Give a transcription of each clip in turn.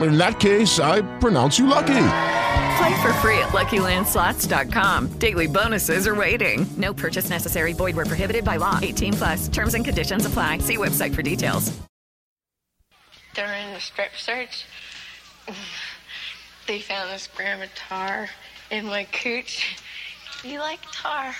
In that case, I pronounce you lucky. Play for free at LuckyLandSlots.com. Daily bonuses are waiting. No purchase necessary. Void where prohibited by law. 18 plus. Terms and conditions apply. See website for details. During the strip search, they found this gram of tar in my cooch. You like tar?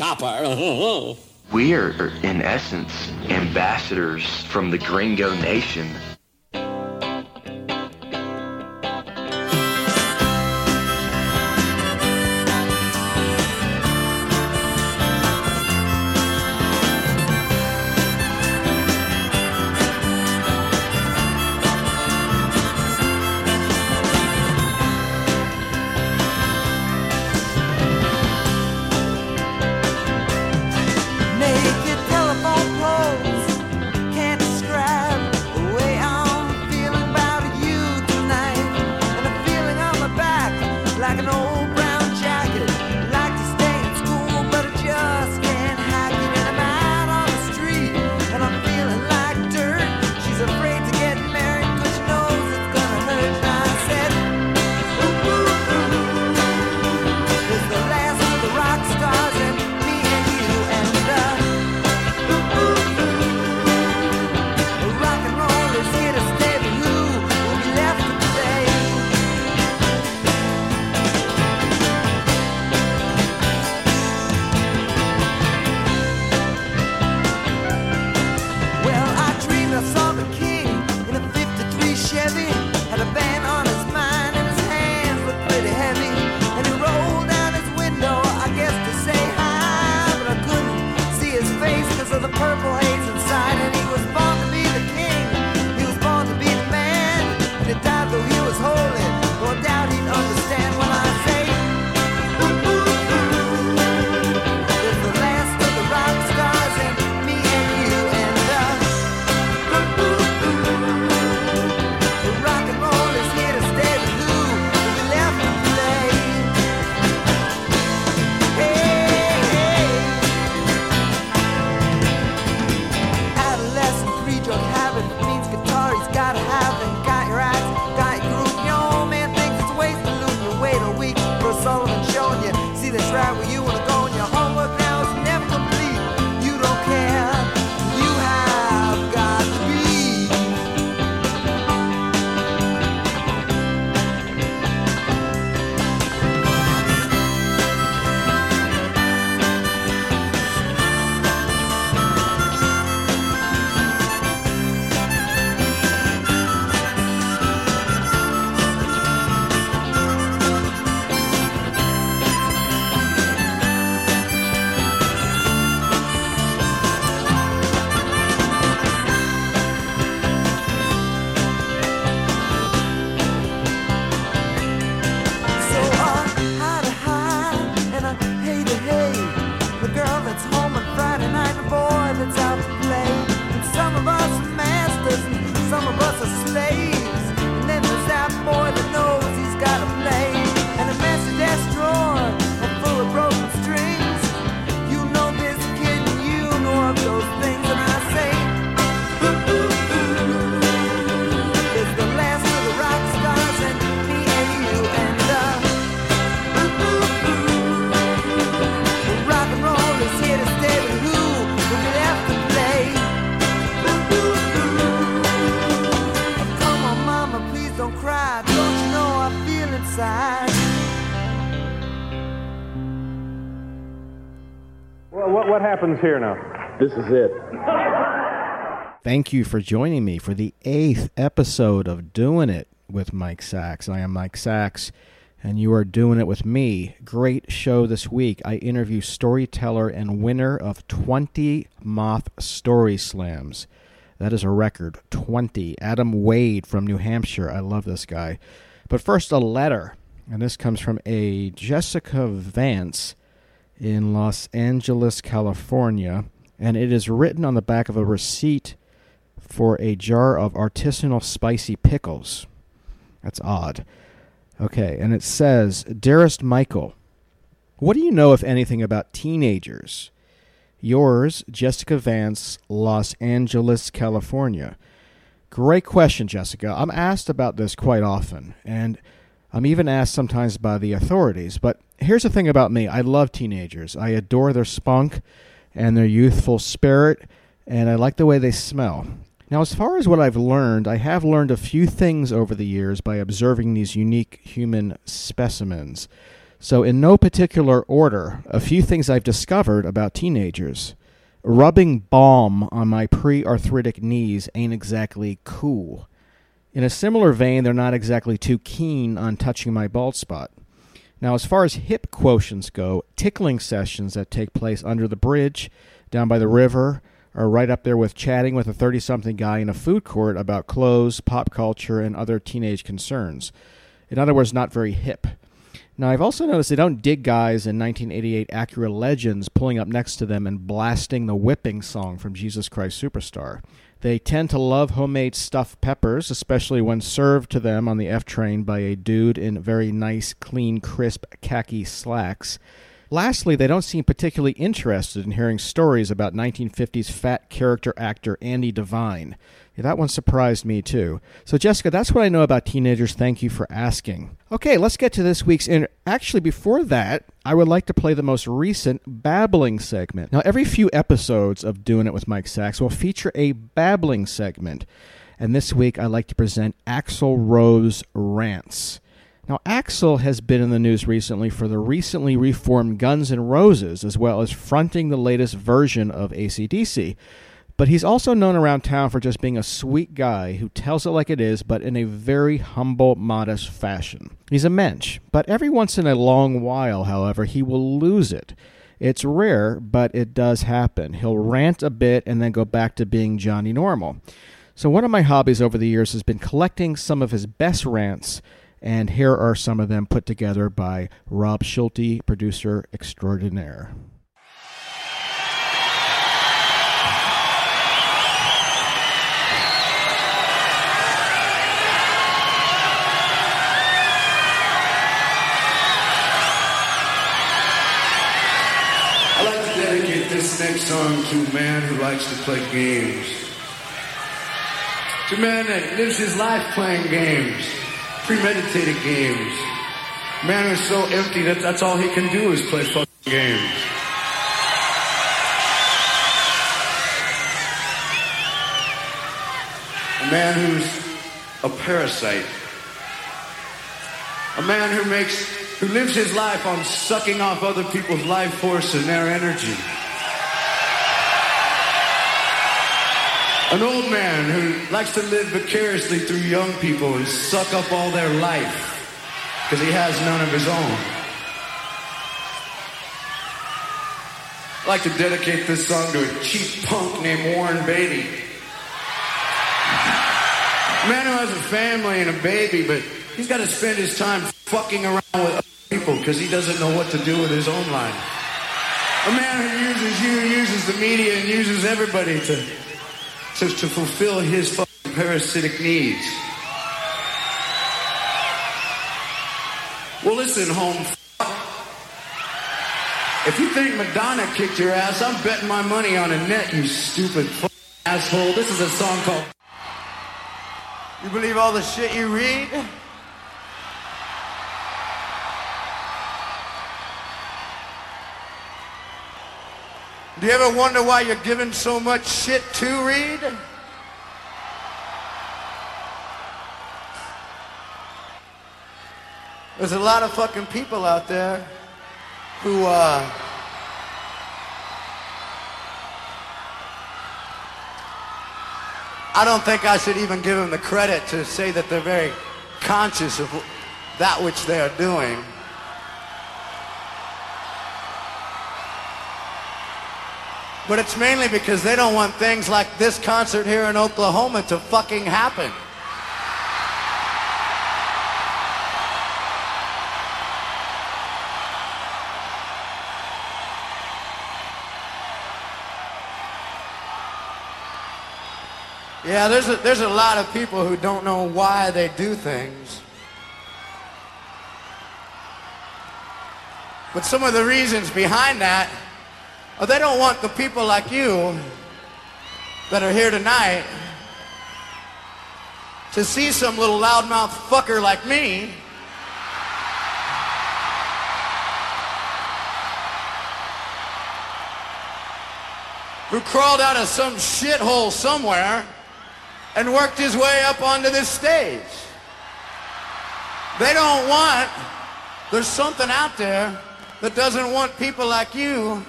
Chopper? We are, in essence, ambassadors from the gringo nation. What happens here now? This is it. Thank you for joining me for the eighth episode of Doing It with Mike Sacks. I am Mike Sacks, and you are doing it with me. Great show this week. I interview storyteller and winner of 20 Moth Story Slams. That is a record 20. Adam Wade from New Hampshire. I love this guy. But first, a letter. And this comes from a Jessica Vance in Los Angeles, California. And it is written on the back of a receipt for a jar of artisanal spicy pickles. That's odd. Okay, and it says Dearest Michael, what do you know, if anything, about teenagers? Yours, Jessica Vance, Los Angeles, California. Great question, Jessica. I'm asked about this quite often, and I'm even asked sometimes by the authorities. But here's the thing about me I love teenagers. I adore their spunk and their youthful spirit, and I like the way they smell. Now, as far as what I've learned, I have learned a few things over the years by observing these unique human specimens. So, in no particular order, a few things I've discovered about teenagers. Rubbing balm on my pre arthritic knees ain't exactly cool. In a similar vein, they're not exactly too keen on touching my bald spot. Now, as far as hip quotients go, tickling sessions that take place under the bridge, down by the river, are right up there with chatting with a 30 something guy in a food court about clothes, pop culture, and other teenage concerns. In other words, not very hip. Now, I've also noticed they don't dig guys in 1988 Acura Legends pulling up next to them and blasting the whipping song from Jesus Christ Superstar. They tend to love homemade stuffed peppers, especially when served to them on the F train by a dude in very nice, clean, crisp khaki slacks. Lastly, they don't seem particularly interested in hearing stories about 1950s fat character actor Andy Devine. Yeah, that one surprised me too. So, Jessica, that's what I know about teenagers. Thank you for asking. Okay, let's get to this week's. In- Actually, before that, I would like to play the most recent babbling segment. Now, every few episodes of Doing It with Mike Sacks will feature a babbling segment. And this week, I'd like to present Axl Rose Rants. Now, Axl has been in the news recently for the recently reformed Guns N' Roses, as well as fronting the latest version of AC/DC. But he's also known around town for just being a sweet guy who tells it like it is, but in a very humble, modest fashion. He's a mensch, but every once in a long while, however, he will lose it. It's rare, but it does happen. He'll rant a bit and then go back to being Johnny Normal. So, one of my hobbies over the years has been collecting some of his best rants, and here are some of them put together by Rob Schulte, producer extraordinaire. I'd like to dedicate this next song to a man who likes to play games. To a man that lives his life playing games, premeditated games. Man is so empty that that's all he can do is play fucking games. A man who's a parasite. A man who makes, who lives his life on sucking off other people's life force and their energy. An old man who likes to live vicariously through young people and suck up all their life because he has none of his own. I'd like to dedicate this song to a cheap punk named Warren Beatty. A man who has a family and a baby, but he's got to spend his time fucking around with other people because he doesn't know what to do with his own life. A man who uses you, uses the media, and uses everybody to, to, fulfill his parasitic needs. Well, listen, home. If you think Madonna kicked your ass, I'm betting my money on Annette, you stupid asshole. This is a song called. You believe all the shit you read? Do you ever wonder why you're giving so much shit to Reed? There's a lot of fucking people out there who, uh, I don't think I should even give them the credit to say that they're very conscious of that which they are doing. But it's mainly because they don't want things like this concert here in Oklahoma to fucking happen. Yeah, there's a, there's a lot of people who don't know why they do things. But some of the reasons behind that are they don't want the people like you that are here tonight to see some little loudmouth fucker like me who crawled out of some shithole somewhere and worked his way up onto this stage. They don't want, there's something out there that doesn't want people like you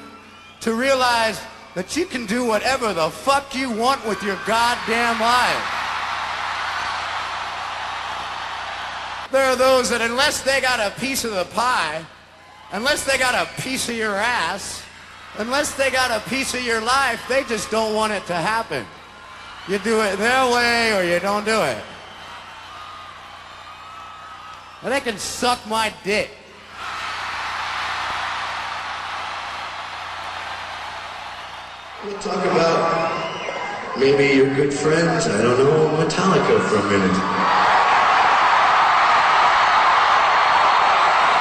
to realize that you can do whatever the fuck you want with your goddamn life. There are those that unless they got a piece of the pie, unless they got a piece of your ass, unless they got a piece of your life, they just don't want it to happen. You do it their way or you don't do it. And they can suck my dick. We'll talk about maybe your good friends, I don't know, Metallica for a minute.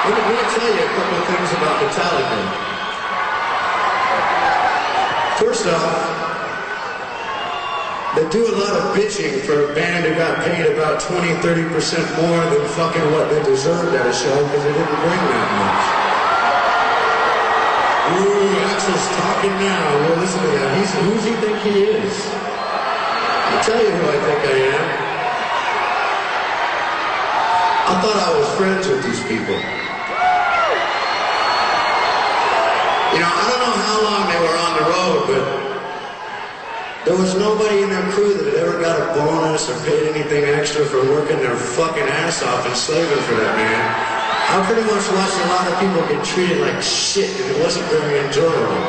Let me, let me tell you a couple of things about Metallica. First off, they do a lot of bitching for a band who got paid about 20, 30% more than fucking what they deserved at a show because they didn't bring that much. Ooh, Axl's talking now. Well, listen to that. He's, who does he think he is? I'll tell you who I think I am. I thought I was friends with these people. You know, I don't know how long they were on the road, but there was nobody in their crew that had ever got a bonus or paid anything extra for working their fucking ass off and slaving for that man. I pretty much watched a lot of people get treated like shit and it wasn't very enjoyable.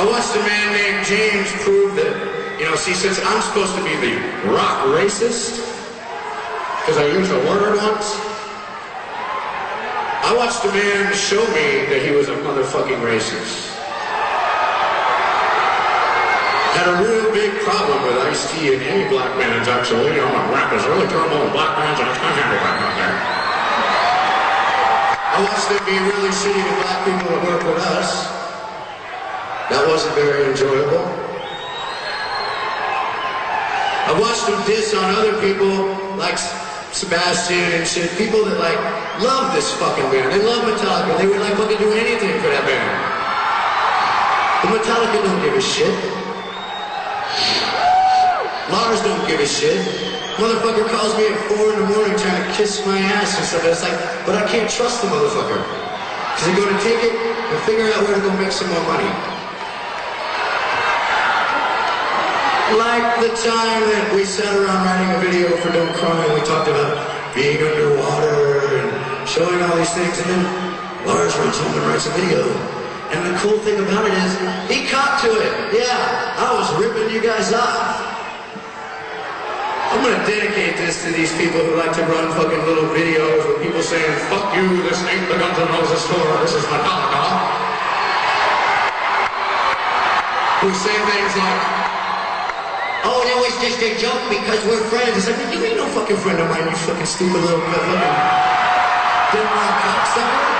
I watched a man named James prove that, you know, see, since I'm supposed to be the rock racist, because I used a word once, I watched a man show me that he was a motherfucking racist. I had a real big problem with Ice-T and any black man's actually. You know, my rap is really terrible and black man's and I can't handle that out there. I watched them be really shitty to black people that work with us. That wasn't very enjoyable. I watched them diss on other people like Sebastian and shit. People that like love this fucking band. They love Metallica. They would like fucking do anything for that band. But Metallica don't give a shit. Lars don't give a shit. Motherfucker calls me at four in the morning trying to kiss my ass and stuff. And It's like, but I can't trust the motherfucker. Because he's going to take it and figure out where to go make some more money. Like the time that we sat around writing a video for Don't Cry and we talked about being underwater and showing all these things and then Lars runs home and writes a video. And the cool thing about it is, he caught to it. Yeah, I was ripping you guys off. I'm gonna dedicate this to these people who like to run fucking little videos with people saying, fuck you, this ain't the Guns N' Roses tour, this is Metallica. Who say things like, oh, that was just a joke because we're friends. It's like, you ain't no fucking friend of mine, you fucking stupid little fucking dim rock cocksucker.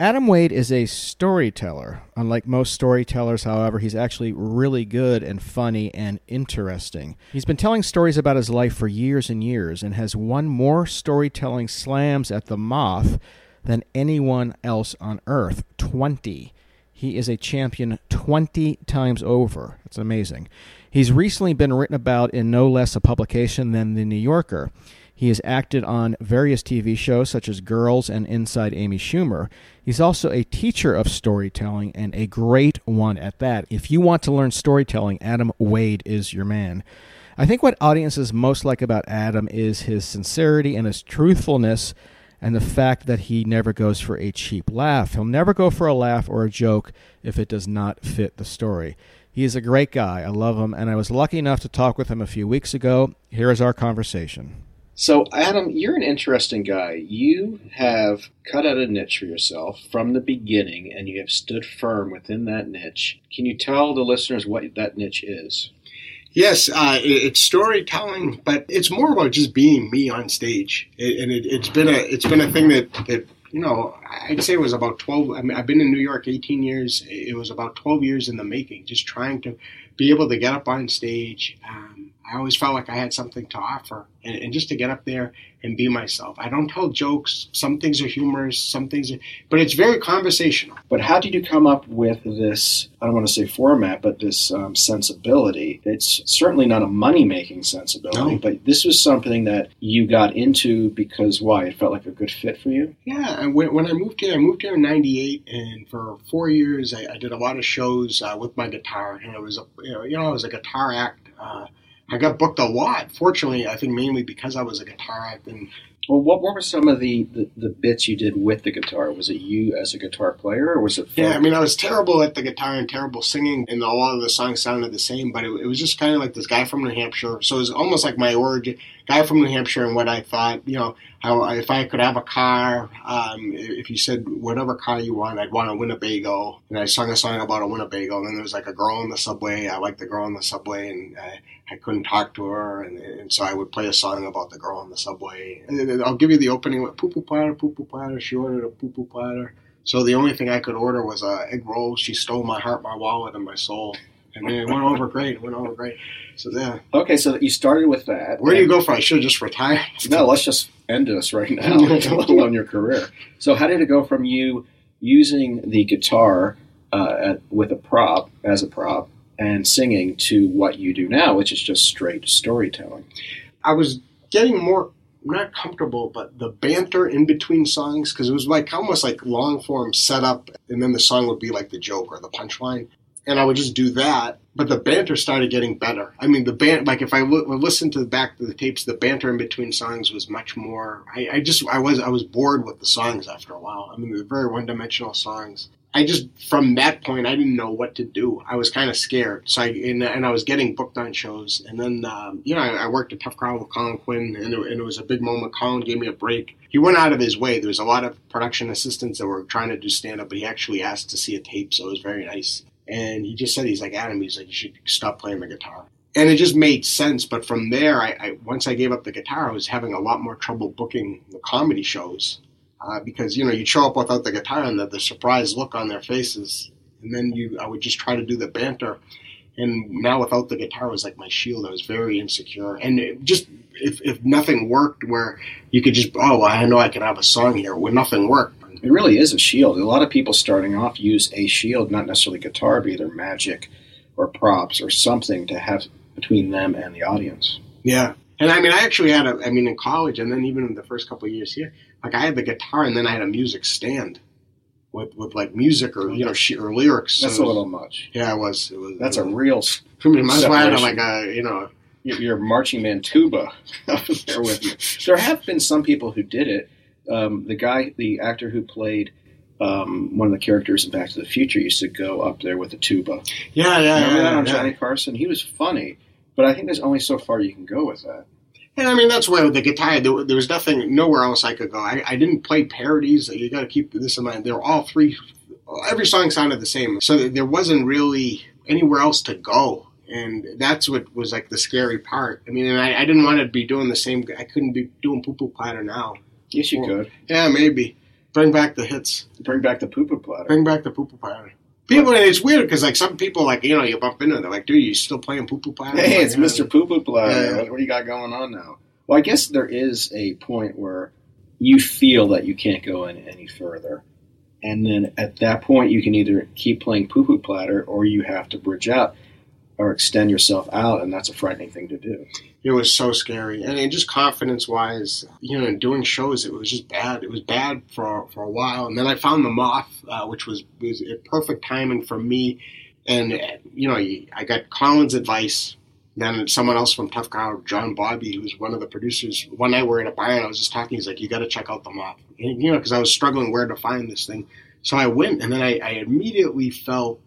Adam Wade is a storyteller. Unlike most storytellers, however, he's actually really good and funny and interesting. He's been telling stories about his life for years and years and has won more storytelling slams at the Moth than anyone else on earth 20. He is a champion 20 times over. That's amazing. He's recently been written about in no less a publication than The New Yorker. He has acted on various TV shows such as Girls and Inside Amy Schumer. He's also a teacher of storytelling and a great one at that. If you want to learn storytelling, Adam Wade is your man. I think what audiences most like about Adam is his sincerity and his truthfulness and the fact that he never goes for a cheap laugh. He'll never go for a laugh or a joke if it does not fit the story. He is a great guy. I love him, and I was lucky enough to talk with him a few weeks ago. Here is our conversation. So, Adam, you're an interesting guy. You have cut out a niche for yourself from the beginning, and you have stood firm within that niche. Can you tell the listeners what that niche is? Yes, uh, it's storytelling, but it's more about just being me on stage, and it, has been a it's been a thing that that you know I'd say it was about twelve. I mean, I've been in New York eighteen years. It was about twelve years in the making, just trying to be able to get up on stage. Um, I always felt like I had something to offer, and, and, just to get up there and be myself. I don't tell jokes. Some things are humorous, some things, are, but it's very conversational. But how did you come up with this? I don't want to say format, but this um, sensibility. It's certainly not a money making sensibility, no. but this was something that you got into because why? It felt like a good fit for you. Yeah, when, when I moved here, I moved here in '98, and for four years I, I did a lot of shows uh, with my guitar, and it was a you know, you know I was a guitar act. Uh, I got booked a lot. Fortunately, I think mainly because I was a guitar act and well, what, what were some of the, the, the, bits you did with the guitar? Was it you as a guitar player, or was it? Yeah, I mean, I was terrible at the guitar and terrible singing, and a lot of the songs sounded the same. But it, it was just kind of like this guy from New Hampshire, so it was almost like my origin. Guy from New Hampshire, and what I thought, you know, how if I could have a car, um, if you said whatever car you want, I'd want a Winnebago, and I sung a song about a Winnebago. And then there was like a girl in the subway. I liked the girl in the subway, and I, I couldn't talk to her, and, and so I would play a song about the girl in the subway. And I'll give you the opening with poo poo platter, poo platter. She ordered a poo poo platter. So the only thing I could order was a egg roll. She stole my heart, my wallet, and my soul. And it went over great. It went over great. So yeah. Okay, so you started with that. Where do you go from? I should have just retired. no, let's just end this right now, let alone your career. So how did it go from you using the guitar uh, at, with a prop as a prop and singing to what you do now, which is just straight storytelling? I was getting more not comfortable, but the banter in between songs because it was like almost like long form setup, and then the song would be like the joke or the punchline, and I would just do that. But the banter started getting better. I mean, the band like if I listened to the back of the tapes, the banter in between songs was much more. I, I just I was I was bored with the songs after a while. I mean, they're very one dimensional songs. I just from that point I didn't know what to do. I was kind of scared. So I and, and, I was getting booked on shows, and then um, you know I, I, worked a tough crowd with Colin Quinn, and it, and it was a big moment. Colin gave me a break. He went out of his way. There was a lot of production assistants that were trying to do stand up, but he actually asked to see a tape, so it was very nice. And he just said he's like Adam. He's like you should stop playing the guitar. And it just made sense. But from there, I, I once I gave up the guitar, I was having a lot more trouble booking the comedy shows uh, because you know you show up without the guitar and the, the surprise look on their faces, and then you I would just try to do the banter, and now without the guitar was like my shield. I was very insecure, and just if if nothing worked, where you could just oh I know I can have a song here when nothing worked. It really is a shield. A lot of people starting off use a shield, not necessarily guitar, but either magic or props or something to have between them and the audience. Yeah. And I mean, I actually had a, I mean, in college and then even in the first couple of years here, like I had the guitar and then I had a music stand with, with like music or you know or lyrics. That's so a little much. Yeah, it was. It was. That's it was, a real. I mean, my had like a you know your marching man tuba up there with you. There have been some people who did it. Um, the guy, the actor who played um, one of the characters in Back to the Future, used to go up there with a tuba. Yeah, yeah, Remember yeah, that on yeah. Johnny Carson? He was funny, but I think there's only so far you can go with that. And I mean, that's why with the guitar, there, there was nothing, nowhere else I could go. I, I didn't play parodies. You got to keep this in mind. They were all three, every song sounded the same. So there wasn't really anywhere else to go. And that's what was like the scary part. I mean, and I, I didn't want to be doing the same. I couldn't be doing poo poo platter now. Yes, you could. Yeah, maybe. Bring back the hits. Bring back the poo poo platter. Bring back the poo poo platter. People, and it's weird because like some people, like you know, you bump into them, they're like, "Dude, you still playing Poo Poo Platter?" Hey, it's Mister Poo Poo Platter. Yeah. What do you got going on now? Well, I guess there is a point where you feel that you can't go in any further, and then at that point, you can either keep playing Poo Poo Platter or you have to bridge out. Or extend yourself out, and that's a frightening thing to do. It was so scary, and, and just confidence wise, you know, in doing shows, it was just bad. It was bad for for a while, and then I found the moth, uh, which was was a perfect timing for me. And you know, I got Colin's advice. Then someone else from Tough Crowd, John Bobby, who's one of the producers. One night we were at a bar and I was just talking. He's like, "You got to check out the moth," and, you know, because I was struggling where to find this thing. So I went, and then I, I immediately felt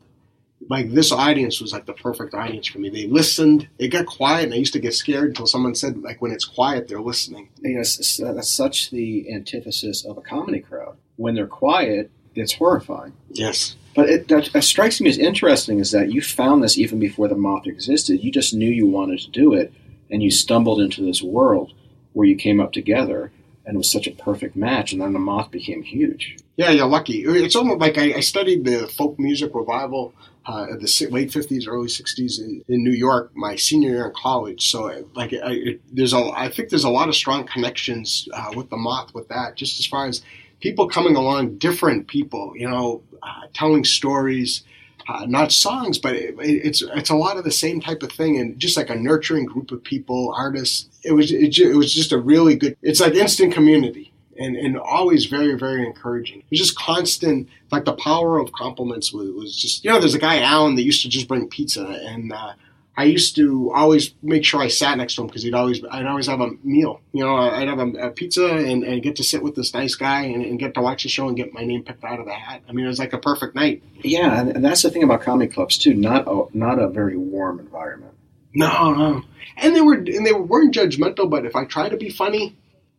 like this audience was like the perfect audience for me. They listened. It got quiet, and I used to get scared until someone said, like, when it's quiet, they're listening. You know, that's such the antithesis of a comedy crowd. When they're quiet, it's horrifying. Yes. But it, that, that strikes me as interesting is that you found this even before the moth existed. You just knew you wanted to do it, and you stumbled into this world where you came up together, and it was such a perfect match. And then the moth became huge. Yeah, you're lucky. It's almost like I, I studied the folk music revival uh, of the late '50s, early '60s in, in New York. My senior year in college, so uh, like I, it, there's a I think there's a lot of strong connections uh, with the moth with that. Just as far as people coming along, different people, you know, uh, telling stories. Uh, not songs, but it, it, it's it's a lot of the same type of thing, and just like a nurturing group of people, artists. It was it, it was just a really good. It's like instant community and, and always very, very encouraging. It was just constant, like the power of compliments was, was just, you know, there's a guy, Alan, that used to just bring pizza. And uh, I used to always make sure I sat next to him because he'd always, I'd always have a meal. You know, I'd have a, a pizza and, and get to sit with this nice guy and, and get to watch the show and get my name picked out of the hat. I mean, it was like a perfect night. Yeah, and, and that's the thing about comedy clubs too. Not a, not a very warm environment. No, no. And they were, and they weren't judgmental, but if I tried to be funny,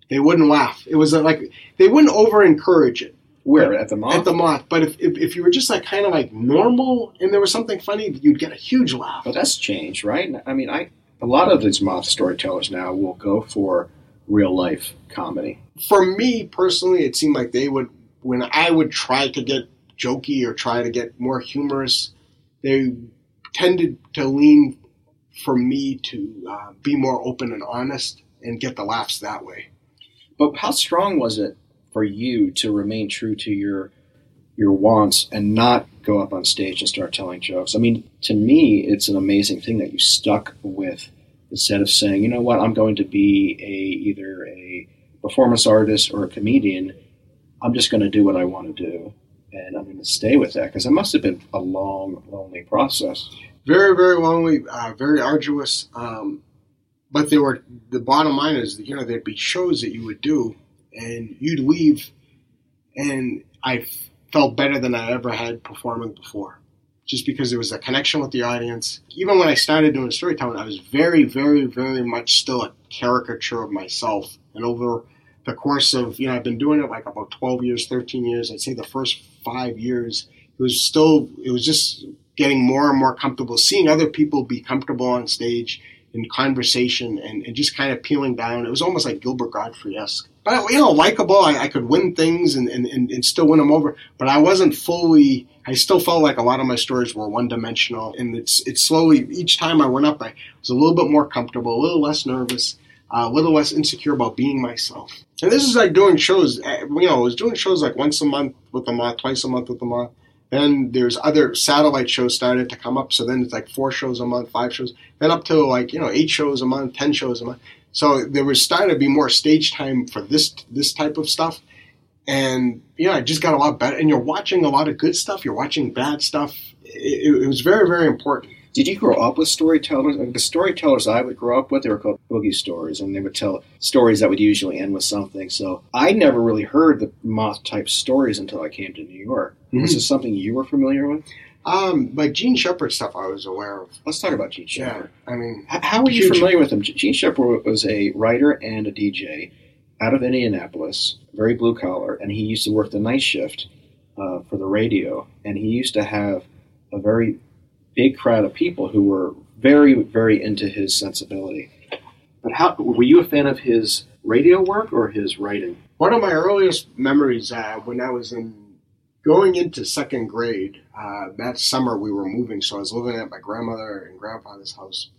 they wouldn't laugh. It was uh, like they wouldn't over encourage it. Where at the moth? At the moth. But if, if, if you were just like kind of like normal and there was something funny, you'd get a huge laugh. But that's changed, right? I mean, I a lot of these moth storytellers now will go for real life comedy. For me personally, it seemed like they would when I would try to get jokey or try to get more humorous, they tended to lean for me to uh, be more open and honest and get the laughs that way. But how strong was it for you to remain true to your your wants and not go up on stage and start telling jokes? I mean, to me, it's an amazing thing that you stuck with instead of saying, you know what, I'm going to be a either a performance artist or a comedian. I'm just going to do what I want to do, and I'm going to stay with that because it must have been a long, lonely process. Very, very lonely, uh, very arduous. Um, but there were the bottom line is you know there'd be shows that you would do and you'd leave and I felt better than I ever had performing before just because there was a connection with the audience. Even when I started doing storytelling I was very very very much still a caricature of myself. And over the course of you know I've been doing it like about 12 years 13 years I'd say the first five years it was still it was just getting more and more comfortable seeing other people be comfortable on stage in conversation and, and just kind of peeling down. It was almost like Gilbert Gottfried esque. But, you know, likable. I, I could win things and, and, and, still win them over. But I wasn't fully, I still felt like a lot of my stories were one dimensional. And it's, it's slowly, each time I went up, I was a little bit more comfortable, a little less nervous, uh, a little less insecure about being myself. And this is like doing shows, uh, you know, I was doing shows like once a month with the moth, twice a month with the moth. Then there's other satellite shows started to come up. So then it's like four shows a month, five shows, then up to like you know eight shows a month, ten shows a month. So there was starting to be more stage time for this this type of stuff, and you know just got a lot better. And you're watching a lot of good stuff. You're watching bad stuff. It, it was very very important. Did you grow up with storytellers? Like the storytellers I would grow up with, they were called boogie stories, and they would tell stories that would usually end with something. So I never really heard the moth type stories until I came to New York. Mhm. Was this something you were familiar with? Um, like Jean Shepherd stuff, I was aware of. Let's talk about Jean Shepherd. Yeah, I mean, H- How were you familiar with him? Jean Shepherd was a writer and a DJ out of Indianapolis, very blue collar, and he used to work the night shift uh, for the radio. And he used to have a very big crowd of people who were very, very into his sensibility. But how were you a fan of his radio work or his writing? One of my earliest memories uh, when I was in going into second grade, uh, that summer we were moving, so I was living at my grandmother and grandfather's house.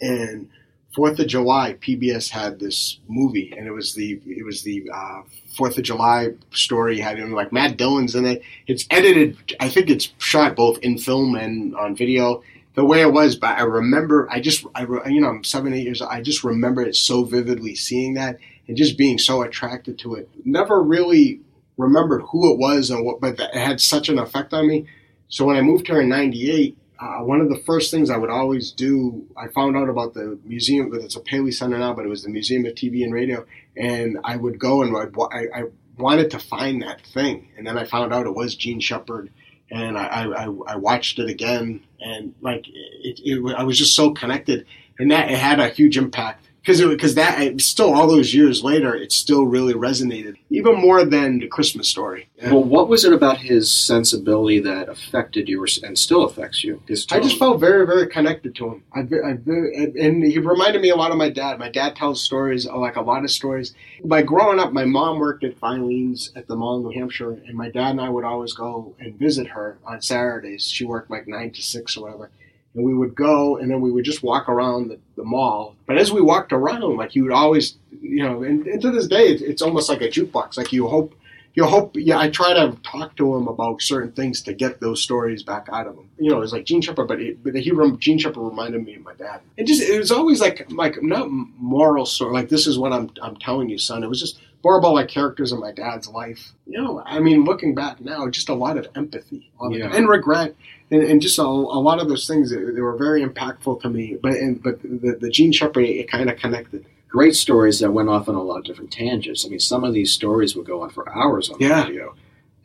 And Fourth of July, PBS had this movie, and it was the it was the uh, Fourth of July story. Had know, like Matt Dillon's in it. It's edited. I think it's shot both in film and on video. the way it was, but I remember, I just, I, you know, I'm seven, eight years old. I just remember it so vividly seeing that and just being so attracted to it. Never really remembered who it was and what, but it had such an effect on me. So when I moved here in 98, uh, one of the first things I would always do, I found out about the museum, but it's a Paley Center now, but it was the Museum of TV and Radio. And I would go and I'd, I, I wanted to find that thing. And then I found out it was Jean Shepherd. And I, I, I- watched it again and like it, it, I was just so connected and that it had a huge impact because because that still all those years later it still really resonated even more than the Christmas story. Well, what was it about his sensibility that affected you and still affects you? I just felt very, very connected to him. I, I and he reminded me a lot of my dad. My dad tells stories, uh, like a lot of stories. By growing up, my mom worked at Filene's at the mall in New Hampshire, and my dad and I would always go and visit her on Saturdays. She worked like nine to six or whatever. And we would go, and then we would just walk around the, the mall. But as we walked around, like you would always, you know, and, and to this day, it's, it's almost like a jukebox. Like you hope you hope yeah i try to talk to him about certain things to get those stories back out of him you know it's like jean shepherd but, it, but he jean shepherd reminded me of my dad and just it was always like like not moral story like this is what i'm i'm telling you son it was just like characters in my dad's life you know i mean looking back now just a lot of empathy Yeah. and regret and, and just a, a lot of those things they, they were very impactful to me but and but the, the jean shepherd it kind of connected great stories that went off on a lot of different tangents. I mean, some of these stories would go on for hours on Yeah. the video,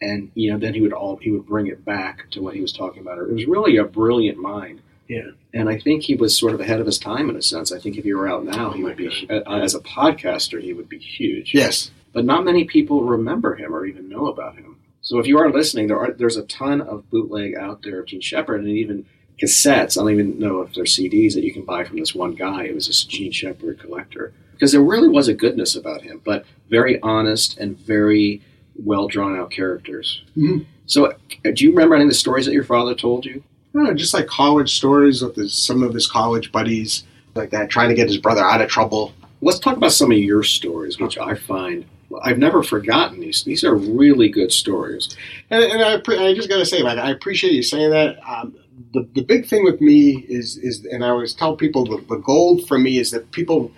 and you know, then he would all he would bring it back to what he was talking about. It was really a brilliant mind, yeah and I think he was sort of ahead of his time in a sense. I think if he were out now, he would be uh, as a podcaster, he would be huge. yes but not many people remember him or even know about him. So if you are listening, there are there's a ton of bootleg out there of Jean Shepherd and even cassettes. I don't even know if they're CDs that you can buy from this one guy. It was this Jean Shepherd collector because there really was a goodness about him, but very honest and very well drawn out characters. Mhm. So uh, do you remember any of the stories that your father told you? Know, just like college stories with his, some of his college buddies, like that, trying to get his brother out of trouble. Let's talk about some of your stories, which I find I've never forgotten these. These are really good stories. And, and I, I just got to say, like, I appreciate you saying that. Um, the, the big thing with me is, is, and I always tell people, the, the gold for me is that people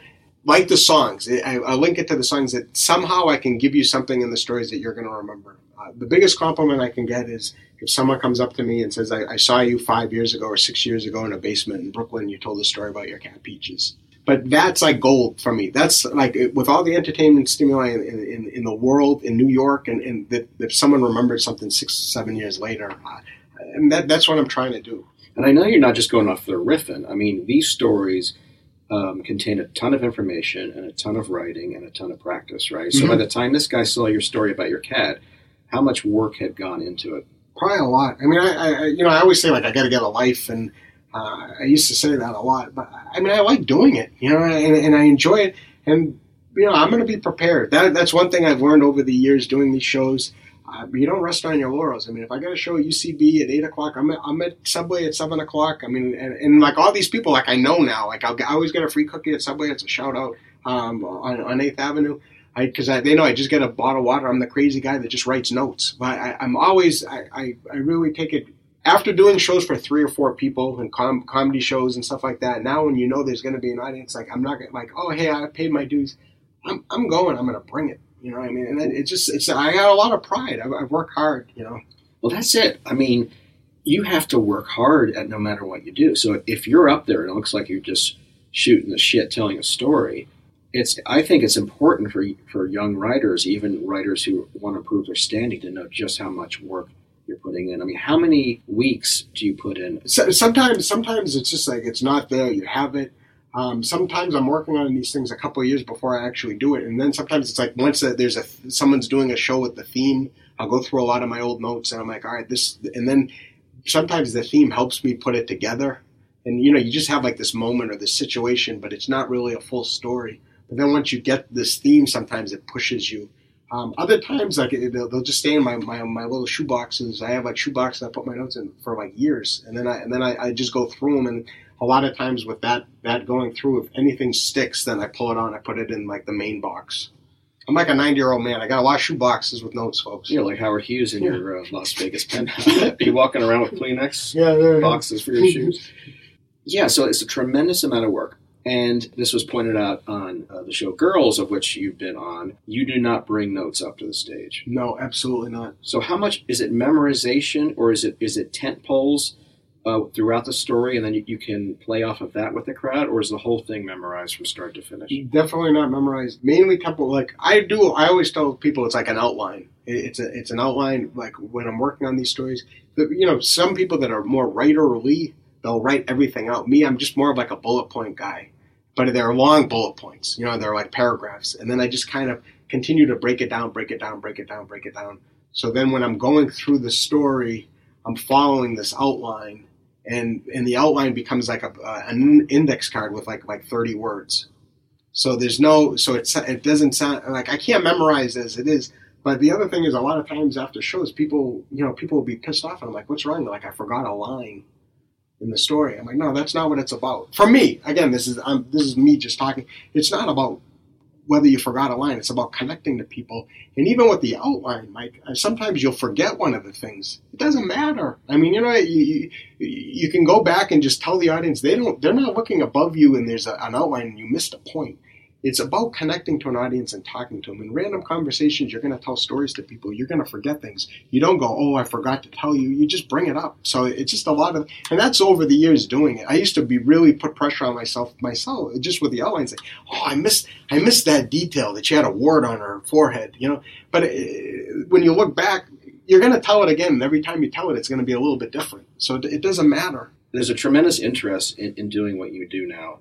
like the songs. I, I link it to the songs that somehow I can give you something in the stories that you're going to remember. Uh, the biggest compliment I can get is if someone comes up to me and says, I, I saw you five years ago or six years ago in a basement in Brooklyn. You told the story about your cat Peaches. But that's like gold for me. That's like with all the entertainment stimuli in, in, in the world, in New York, and, and that if someone remembered something six, seven years later, uh, and that, that's what I'm trying to do. And I know you're not just going off the riffing. I mean, these stories um, contain a ton of information and a ton of writing and a ton of practice, right? So Mhm. by the time this guy saw your story about your cat, how much work had gone into it? Probably a lot. I mean, I, I you know, I always say like I got to get a life, and uh, I used to say that a lot. But I mean, I like doing it, you know, and, and I enjoy it. And you know, I'm going to be prepared. That that's one thing I've learned over the years doing these shows. Uh, you don't rest on your laurels. I mean, if I got a show at UCB at eight o'clock, I'm at, I'm at Subway at seven o'clock. I mean, and, and like all these people, like I know now. Like I'll, I always get a free cookie at Subway. It's a shout out um, on on Eighth Avenue because I, they know I just get a bottle of water. I'm the crazy guy that just writes notes. But I, I'm always, I, I, I really take it after doing shows for three or four people and com- comedy shows and stuff like that. Now, when you know there's going to be an audience, like I'm not gonna, like, oh hey, I paid my dues. I'm, I'm going. I'm going to bring it. You know what I mean? And just, it's, I got a lot of pride. I've, I've worked hard. You know. Well, that's it. I mean, you have to work hard at no matter what you do. So if you're up there and it looks like you're just shooting the shit, telling a story, it's. I think it's important for for young writers, even writers who want to improve their standing, to know just how much work you're putting in. I mean, how many weeks do you put in? So, sometimes, sometimes it's just like it's not there. You have it. Um, sometimes I'm working on these things a couple of years before I actually do it, and then sometimes it's like once there's a someone's doing a show with the theme, I'll go through a lot of my old notes, and I'm like, all right, this, and then sometimes the theme helps me put it together, and you know, you just have like this moment or this situation, but it's not really a full story. But then once you get this theme, sometimes it pushes you. Um, other times, like they'll, they'll just stay in my, my, my little shoe boxes. I have like shoe boxes I put my notes in for like years, and then I and then I, I just go through them. And a lot of times with that that going through, if anything sticks, then I pull it on. I put it in like the main box. I'm like a 90 year old man. I got a lot of shoe boxes with notes, folks. You know, like Howard Hughes in Yeah. your uh, Las Vegas penthouse. Be walking around with Kleenex Yeah, boxes for your shoes. Yeah, so it's a tremendous amount of work. And this was pointed out on uh, the show Girls, of which you've been on. You do not bring notes up to the stage. No, absolutely not. So, how much is it memorization, or is it is it tent poles uh, throughout the story, and then you, you can play off of that with the crowd, or is the whole thing memorized from start to finish? Definitely not memorized. Mainly tempo. Like I do, I always tell people it's like an outline. It- It's a it's an outline. Like when I'm working on these stories, you know, some people that are more writerly, they'll write everything out. Me, I'm just more of like a bullet point guy, but they're long bullet points. You know, they're like paragraphs, and then I just kind of continue to break it down, break it down, break it down, break it down. So then when I'm going through the story, I'm following this outline, and and the outline becomes like a uh, an index card with like like 30 words. So there's no, so it's it doesn't sound like I can't memorize as it is. But the other thing is, a lot of times after shows, people, you know, people will be pissed off, and I'm like, "What's wrong?" They're like, "I forgot a line in the story." I'm like, "No, that's not what it's about." For me, again, this is I'm, this is me just talking. It's not about whether you forgot a line. It's about connecting to people. And even with the outline, Mike, uh, sometimes you'll forget one of the things. It doesn't matter. I mean, you know, you, you, can go back and just tell the audience they don't. They're not looking above you, and there's a, an outline, and you missed a point. It's about connecting to an audience and talking to them. In random conversations, you're going to tell stories to people. You're going to forget things. You don't go, "Oh, I forgot to tell you." You just bring it up. So it's just a lot of, and that's over the years doing it. I used to be really put pressure on myself, myself, just with the outlines. Like, "Oh, I missed, I missed that detail that she had a wart on her forehead," you know. But uh, when you look back, you're going to tell it again. and Every time you tell it, it's going to be a little bit different. So it, it doesn't matter. There's a tremendous interest in, in doing what you do now.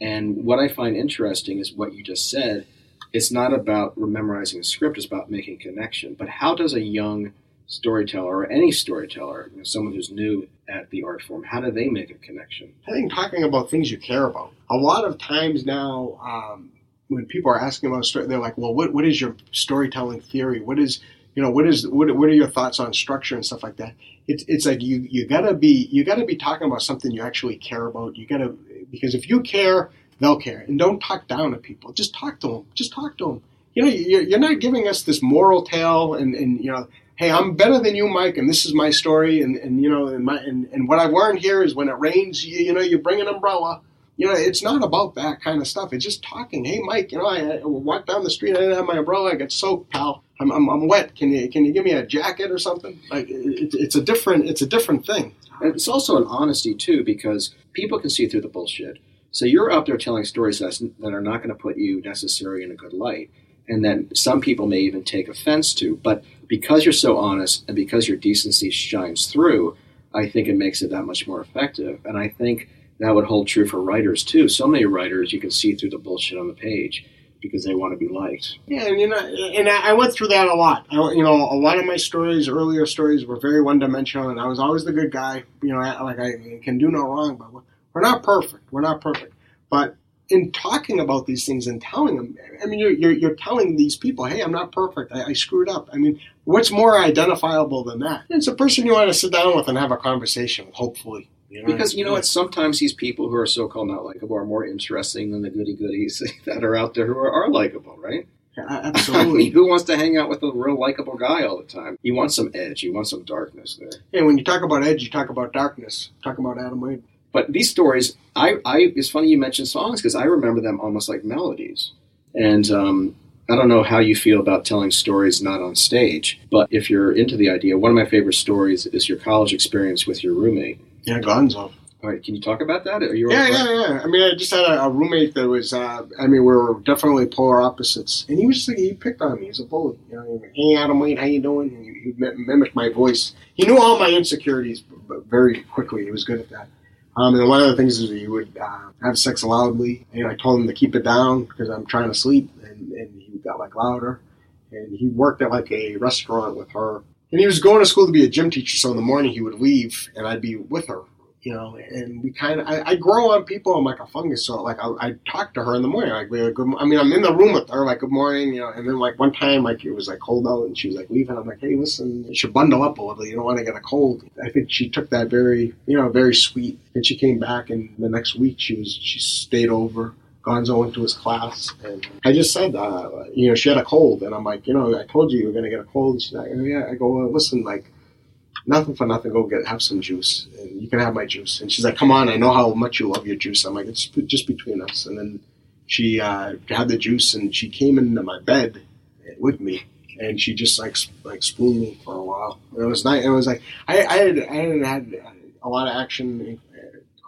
And what I find interesting is what you just said. It's not about memorizing a script, it's about making connection. But how does a young storyteller or any storyteller, you know, someone who's new at the art form, how do they make a connection? I think talking about things you care about. A lot of times now, um, when people are asking about story, they're like, "Well, what what is your storytelling theory? What is you know what is what what are your thoughts on structure and stuff like that?" It's it's like you you gotta be you gotta be talking about something you actually care about. You gotta because if you care, they'll care, and don't talk down to people. Just talk to them. Just talk to them. You know, you're, not giving us this moral tale, and and you know hey, I'm better than you, Mike, and this is my story, and, and you know, and, my, and, and what I've learned here is when it rains, you, you know, you bring an umbrella. You know, it's not about that kind of stuff. It's just talking. Hey, Mike, you know, I, I walked down the street. I didn't have my umbrella. I got soaked, pal. I'm, I'm, I'm wet. Can you can you give me a jacket or something? Like it, it's a different it's a different thing. And it's also an honesty too, because people can see through the bullshit. So you're up there telling stories that are not going to put you necessarily in a good light, and then some people may even take offense to. But because you're so honest and because your decency shines through, I think it makes it that much more effective. And I think that would hold true for writers too. So many writers you can see through the bullshit on the page because they want to be liked. Yeah, and you know, and I went through that a lot. I, you know, a lot of my stories, earlier stories, were very one dimensional, and I was always the good guy. You know, like I can do no wrong, but we're- we're not perfect. We're not perfect. But in talking about these things and telling them, I mean, you're you're, you're telling these people, hey, I'm not perfect. I, I screwed up. I mean, what's more identifiable than that? It's a person you want to sit down with and have a conversation with, hopefully. You know? Because you know what? Sometimes these people who are so-called not likable are more interesting than the goody-goodies that are out there who are, are likable, right? I absolutely. mean, who wants to hang out with a real likable guy all the time? You want some edge. You want some darkness there. And when you talk about edge, you talk about darkness. Talk about Adam Wade. But these stories, I, I it's funny you mentioned songs because I remember them almost like melodies. And um, I don't know how you feel about telling stories not on stage, but if you're into the idea, one of my favorite stories is your college experience with your roommate. Yeah, Gonzo. All right, can you talk about that? Are you Yeah, yeah, yeah. I mean, I just had a, a roommate that was. Uh, I mean, we were definitely polar opposites, and he was just like he picked on me. He's a bully. You know, hey Adam Wade, how you doing? And he, he mimicked my voice. He knew all my insecurities very quickly. He was good at that. Um, and one of the things is he would uh, have sex loudly. And I told him to keep it down because I'm trying to sleep, and, and he got like louder. And he worked at like a restaurant with her. And he was going to school to be a gym teacher, so in the morning he would leave, and I'd be with her you know, and we kind of, I, I grow on people. I'm like a fungus, so like I, I talk to her in the morning, like we good. I mean, I'm in the room with her, like good morning, you know. And then like one time, like it was like cold out, and she was like leaving. I'm like, hey, listen, you should bundle up a little. You don't want to get a cold. I think she took that very, you know, very sweet. And she came back, and the next week she was she stayed over. Gonzo went to his class, and I just said, uh, you know, she had a cold, and I'm like, you know, I told you you were gonna get a cold. She's like, yeah. I go, well, listen, like nothing for nothing. Go get have some juice, and you can have my juice." And she's like, "Come on, I know how much you love your juice." I'm like, "It's just between us." And then she uh, had the juice, and she came into my bed with me, and she just like like spooned me for a while. And it was nice. It was like I I had I hadn't had a lot of action,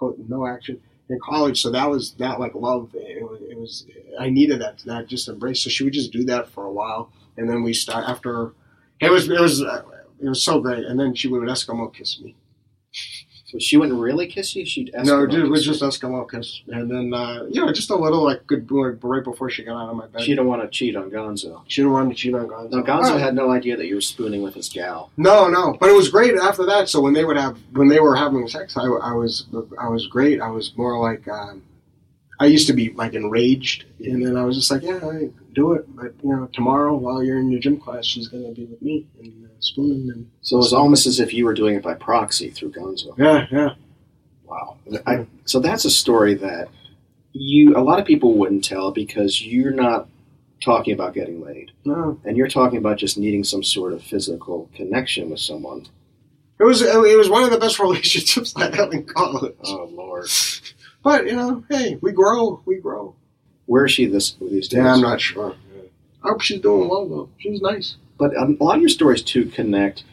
uh, no action in college, so that was that like love. It was, it was I needed that that just embrace. So she would just do that for a while, and then we start after. It was it was uh, it was so great, and then she would Eskimo kiss me. So she wouldn't really kiss you. She'd Eskimo no, it was just Eskimo kiss, and then uh, you know just a little like good like, right before she got out of my bed. She didn't want to cheat on Gonzo. She didn't want to cheat on Gonzo. No, Gonzo Oh. had no idea that you were spooning with his gal. No, no, but it was great after that. So when they would have, when they were having sex, I, I was, I was great. I was more like, um, I used to be like enraged, and then I was just like, yeah, I do it. But you know, tomorrow while you're in your gym class, she's gonna be with me and spooning and. So it was almost as if you were doing it by proxy through Gonzo. Yeah, yeah. Wow. I, so that's a story that you a lot of people wouldn't tell because you're not talking about getting laid, No, and you're talking about just needing some sort of physical connection with someone. it was, it was one of the best relationships I had in college. Oh Lord. But you know, hey, we grow, we grow. Where is she this these days? Yeah, I'm not sure. I hope she's doing well though. She's nice. But a lot of your stories too connect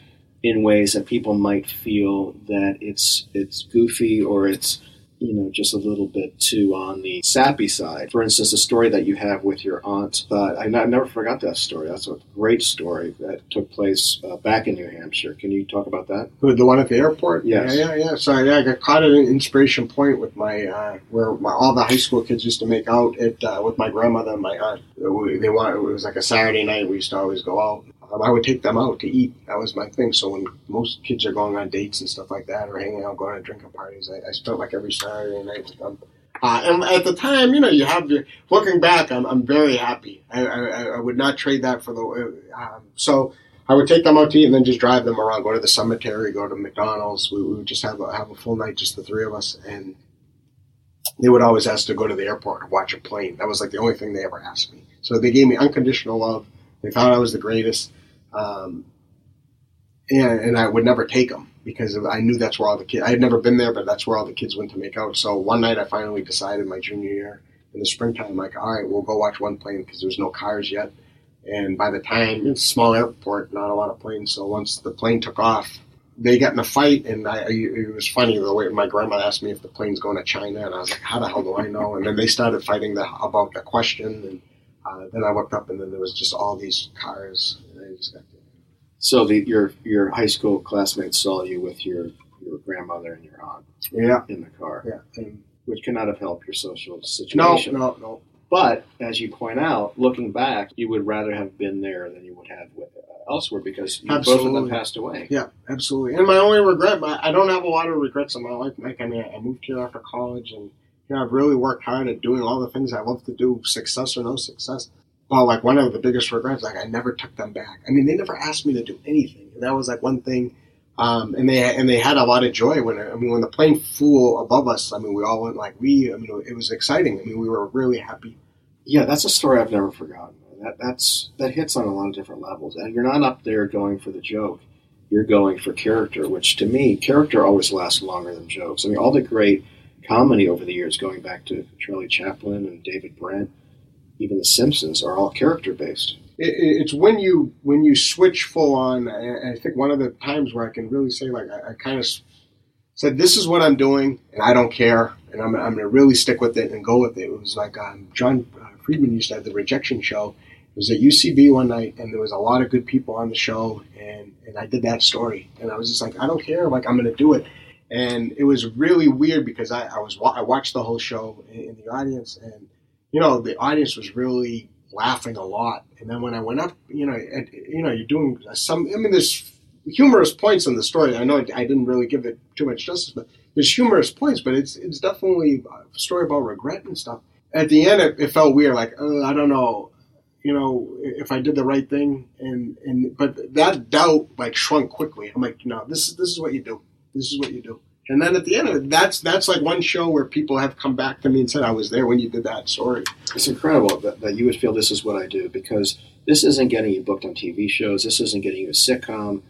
in ways that people might feel that it's it's goofy or it's you know just a little bit too on the sappy side. For instance, the story that you have with your aunt. Uh, I, n- I never forgot that story. That's a great story that took place uh, back in New Hampshire. Can you talk about that? Who, The one at the airport? Yes. Yeah, yeah, yeah. So yeah, I got caught at an inspiration point with my uh, where my, all the high school kids used to make out at uh, with my grandmother and my aunt. We, they want it was like a Saturday night. We used to always go out. Um, I would take them out to eat. That was my thing. So when most kids are going on dates and stuff like that, or hanging out, going to drinking parties, I, I spent like every Saturday night with them. Uh, and at the time, you know, you have your looking back, I'm, I'm very happy. I, I, I would not trade that for the. Um, so I would take them out to eat and then just drive them around, go to the cemetery, go to McDonald's. We, we would just have a, have a full night, just the three of us. And they would always ask to go to the airport and watch a plane. That was like the only thing they ever asked me. So they gave me unconditional love. They thought I was the greatest. Um, and, and I would never take them because I knew that's where all the kids, I had never been there, but that's where all the kids went to make out. So one night I finally decided my junior year in the springtime, like, all right, we'll go watch one plane because there's no cars yet. And by the time it's a small airport, not a lot of planes. So once the plane took off, they got in a fight, and I, it was funny the way my grandma asked me if the plane's going to China, and I was like, "How the hell do I know?" And then they started fighting the, about the question, and uh, then I looked up, and then there was just all these cars, and I just got So the, your your high school classmates saw you with your your grandmother and your aunt yeah, in the car, yeah. And which cannot have helped your social situation. no, no. no. But as you point out, looking back, you would rather have been there than you would have with, uh, elsewhere because you, both of them passed away. Yeah, absolutely. And my only regret, my, I don't have a lot of regrets in my life. Mike. I mean, I moved here after college, and you know, I've really worked hard at doing all the things I love to do, success or no success. But like one of the biggest regrets, like I never took them back. I mean, they never asked me to do anything, and that was like one thing. Um, and they and they had a lot of joy when I mean when the plane flew above us. I mean, we all went like we. I mean, it was exciting. I mean, we were really happy. Yeah, that's a story I've never forgotten. That that's that hits on a lot of different levels, and you're not up there going for the joke. You're going for character, which to me, character always lasts longer than jokes. I mean, all the great comedy over the years, going back to Charlie Chaplin and David Brent, even The Simpsons, are all character based. it, it- it's when you when you switch full on. I, I think one of the times where I can really say like I, I kind of said this is what I'm doing and I don't care and I'm, I'm going to really stick with it and go with it. It was like um, Jon uh, Friedman used to have the rejection show. It was at UCB one night and there was a lot of good people on the show and and I did that story and I was just like I don't care like I'm going to do it. And it was really weird because I, I was I watched the whole show in, in the audience and you know the audience was really laughing a lot. And then when I went up, you know, you know, you're doing some. I mean, there's humorous points in the story. I know I didn't really give it too much justice, but there's humorous points. But it's it's definitely a story about regret and stuff. At the end, it, it felt weird. Like uh, I don't know, you know, if I did the right thing. And and but that doubt like shrunk quickly. I'm like, no, this is this is what you do. This is what you do. And then at the end of it, that's that's like one show where people have come back to me and said, "I was there when you did that story." It's incredible that, that you would feel this is what I do because this isn't getting you booked on TV shows. This isn't getting you a sitcom.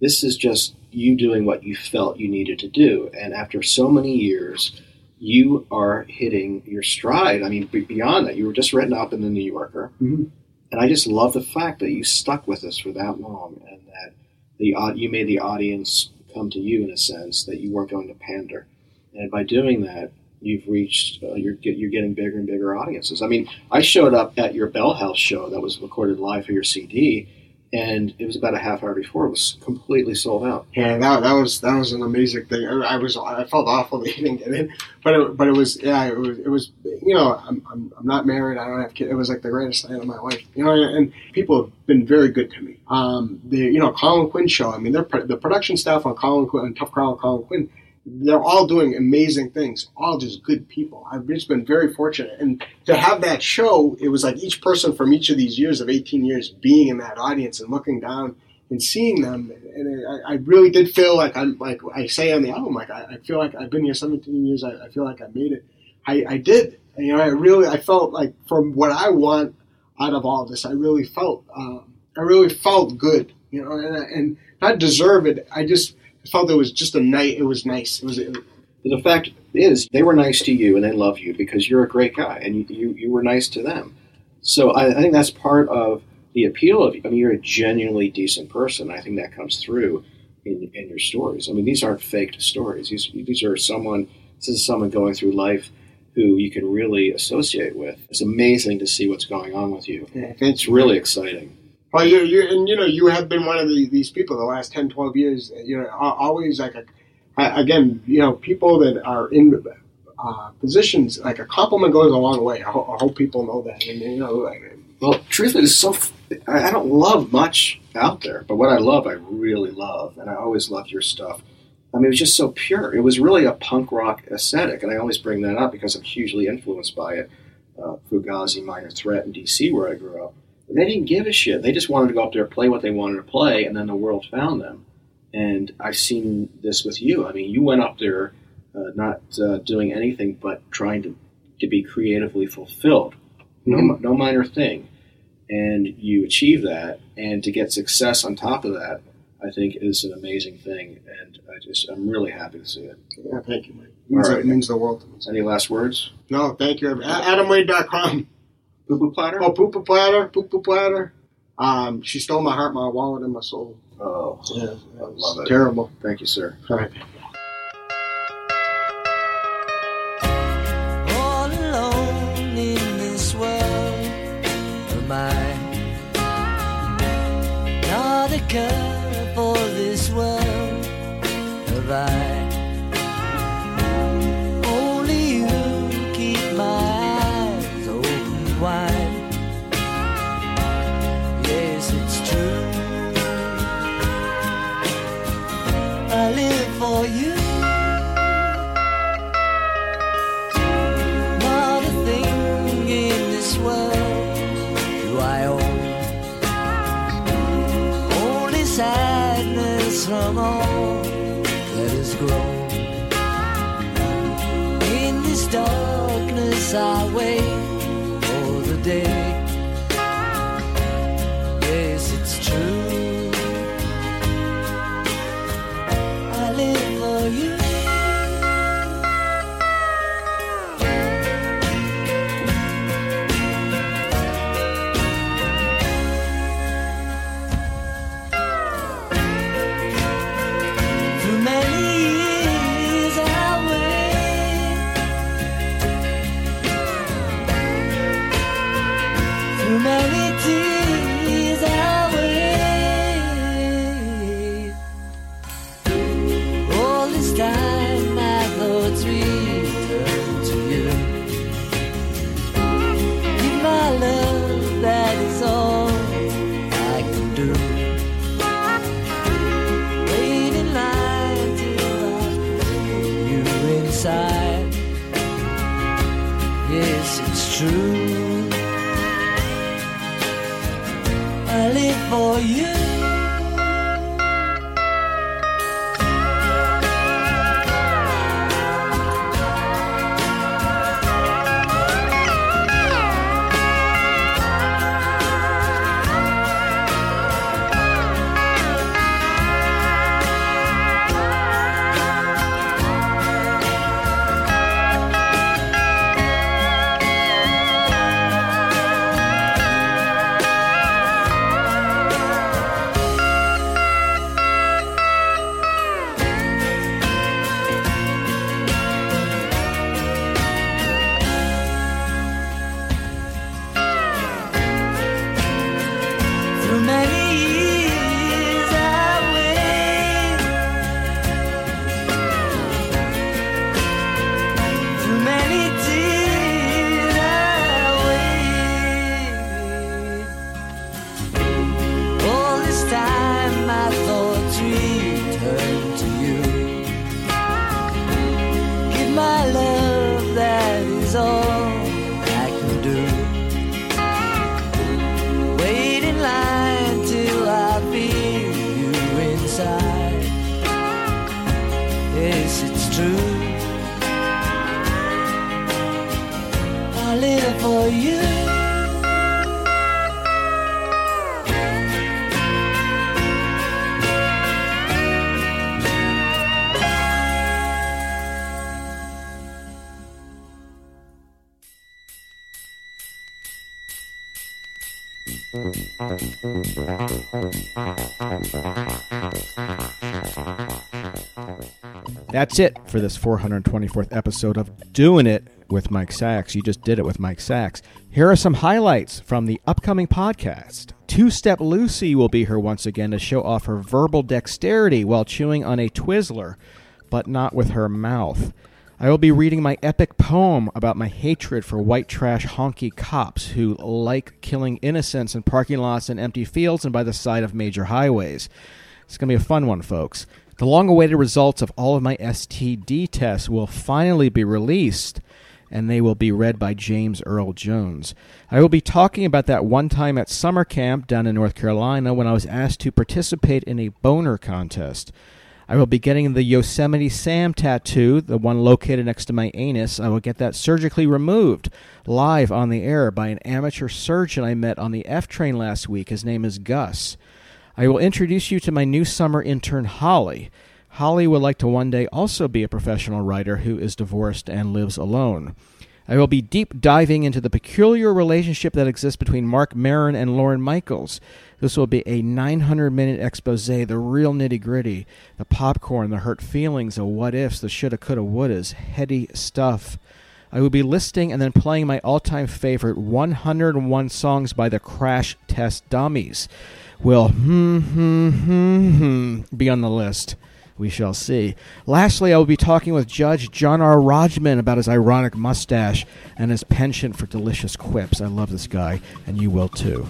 This is just you doing what you felt you needed to do. And after so many years, you are hitting your stride. I mean, beyond that, you were just written up in the New Yorker. Mm-hmm. And I just love the fact that you stuck with us for that long and that the you made the audience come to you in a sense that you weren't going to pander. And by doing that, you've reached uh, you're you're getting bigger and bigger audiences. I mean, I showed up at your Bell House show that was recorded live for your CD, and it was about a half hour before it was completely sold out. Yeah, that, that was that was an amazing thing. I, I was I felt awful that he didn't get in, but it, but it was yeah it was it was you know I'm, I'm, I'm not married I don't have kids. It was like the greatest night of my life. You know, and people have been very good to me. Um, the you know Colin Quinn show. I mean, they're the production staff on Colin Quinn on Tough and Colin Quinn. They're all doing amazing things. All just good people. I've just been very fortunate, and to have that show, it was like each person from each of these years of 18 years being in that audience and looking down and seeing them, and I, I really did feel like I'm like I say on the album, like I, I feel like I've been here 17 years. I, I feel like I made it. I, I did. And, you know, I really I felt like from what I want out of all this, I really felt um, I really felt good. You know, and, and not deserve it. I just felt it was just a night. It was nice. It was. It, the fact is, they were nice to you and they love you because you're a great guy and you, you, you were nice to them. So I, I think that's part of the appeal of you. I mean, you're a genuinely decent person. I think that comes through in, in your stories. I mean, these aren't faked stories. These, these are someone, this is someone going through life who you can really associate with. It's amazing to see what's going on with you. Yeah, it's really exciting. Well, you you and you know you have been one of the, these people the last 10, 12 years. You know, always like a, again, you know, people that are in uh, positions like a compliment goes a long way. I, ho- I hope people know that. And you know, like, Well, truthfully, it's so. f- I I don't love much out there, but what I love, I really love, and I always love your stuff. I mean, it was just so pure. It was really a punk rock aesthetic, and I always bring that up because I'm hugely influenced by it. Uh, Fugazi, Minor Threat, in DC, where I grew up. They didn't give a shit. They just wanted to go up there, play what they wanted to play, and then the world found them. And I've seen this with you. I mean, you went up there uh, not uh, doing anything but trying to, to be creatively fulfilled. No, Mhm. no minor thing. And you achieve that, and to get success on top of that, I think is an amazing thing. And I just, I'm really happy to see it. yeah, thank you, Mike. It means, All right. it means the world to me. Any last words? No, thank you. A- AdamWade.com. Poo Poo Platter? Oh, Poo Poo Platter. Poo Poo Platter. Um, she stole my heart, my wallet, and my soul. Oh, Yeah, I love it. terrible. Thank you, sir. All right. all alone in this world of mine. Not a care for this world have I. darkness live for you. That's it for this 424th episode of Doing It with Mike Sacks. You just did it with Mike Sacks. Here are some highlights from the upcoming podcast. Two Step Lucy will be here once again to show off her verbal dexterity while chewing on a Twizzler, but not with her mouth. I will be reading my epic poem about my hatred for white trash honky cops who like killing innocents in parking lots and empty fields and by the side of major highways. It's going to be a fun one, folks. The long awaited results of all of my STD tests will finally be released, and they will be read by James Earl Jones. I will be talking about that one time at summer camp down in North Carolina when I was asked to participate in a boner contest. I will be getting the Yosemite Sam tattoo, the one located next to my anus. I will get that surgically removed live on the air by an amateur surgeon I met on the F train last week. His name is Gus. I will introduce you to my new summer intern, Holly. Holly would like to one day also be a professional writer who is divorced and lives alone. I will be deep diving into the peculiar relationship that exists between Marc Maron and Lorne Michaels. This will be a 900 minute expose, the real nitty gritty, the popcorn, the hurt feelings, the what ifs, the shoulda, coulda, wouldas, heady stuff. I will be listing and then playing my all time favorite 101 songs by the Crash Test Dummies. Will hmm, hmm, hmm, hmm be on the list? We shall see. Lastly, I will be talking with Judge John R. Hodgman about his ironic mustache and his penchant for delicious quips. I love this guy, and you will too.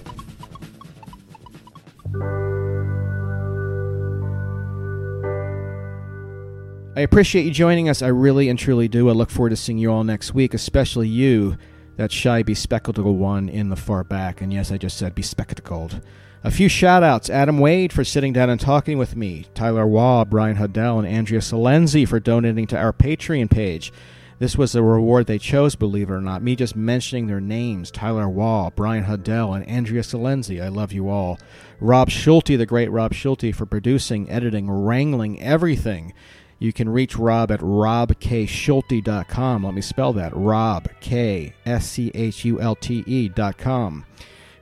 I appreciate you joining us. I really and truly do. I look forward to seeing you all next week, especially you, that shy, bespectacled one in the far back. And yes, I just said bespectacled. A few shout outs Adam Wade for sitting down and talking with me, Tyler Waugh, Brian Huddell, and Andrea Salenzi for donating to our Patreon page. This was the reward they chose, believe it or not. Me just mentioning their names Tyler Waugh, Brian Huddell, and Andrea Salenzi. I love you all. Rob Schulte, the great Rob Schulte, for producing, editing, wrangling everything. You can reach Rob at robkschulte.com. Let me spell that Rob, K S C H U L T E.com.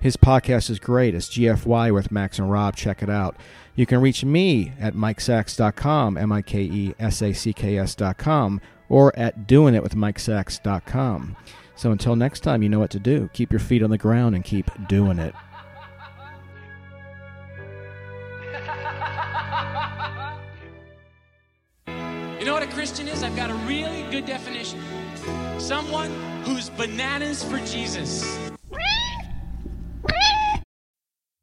His podcast is great. It's GFY with Max and Rob. Check it out. You can reach me at mikesacks.com, M I K E S A C K S.com, or at doingitwithmikesacks.com. So until next time, you know what to do. Keep your feet on the ground and keep doing it. You know what a Christian is? I've got a really good definition. Someone who's bananas for Jesus.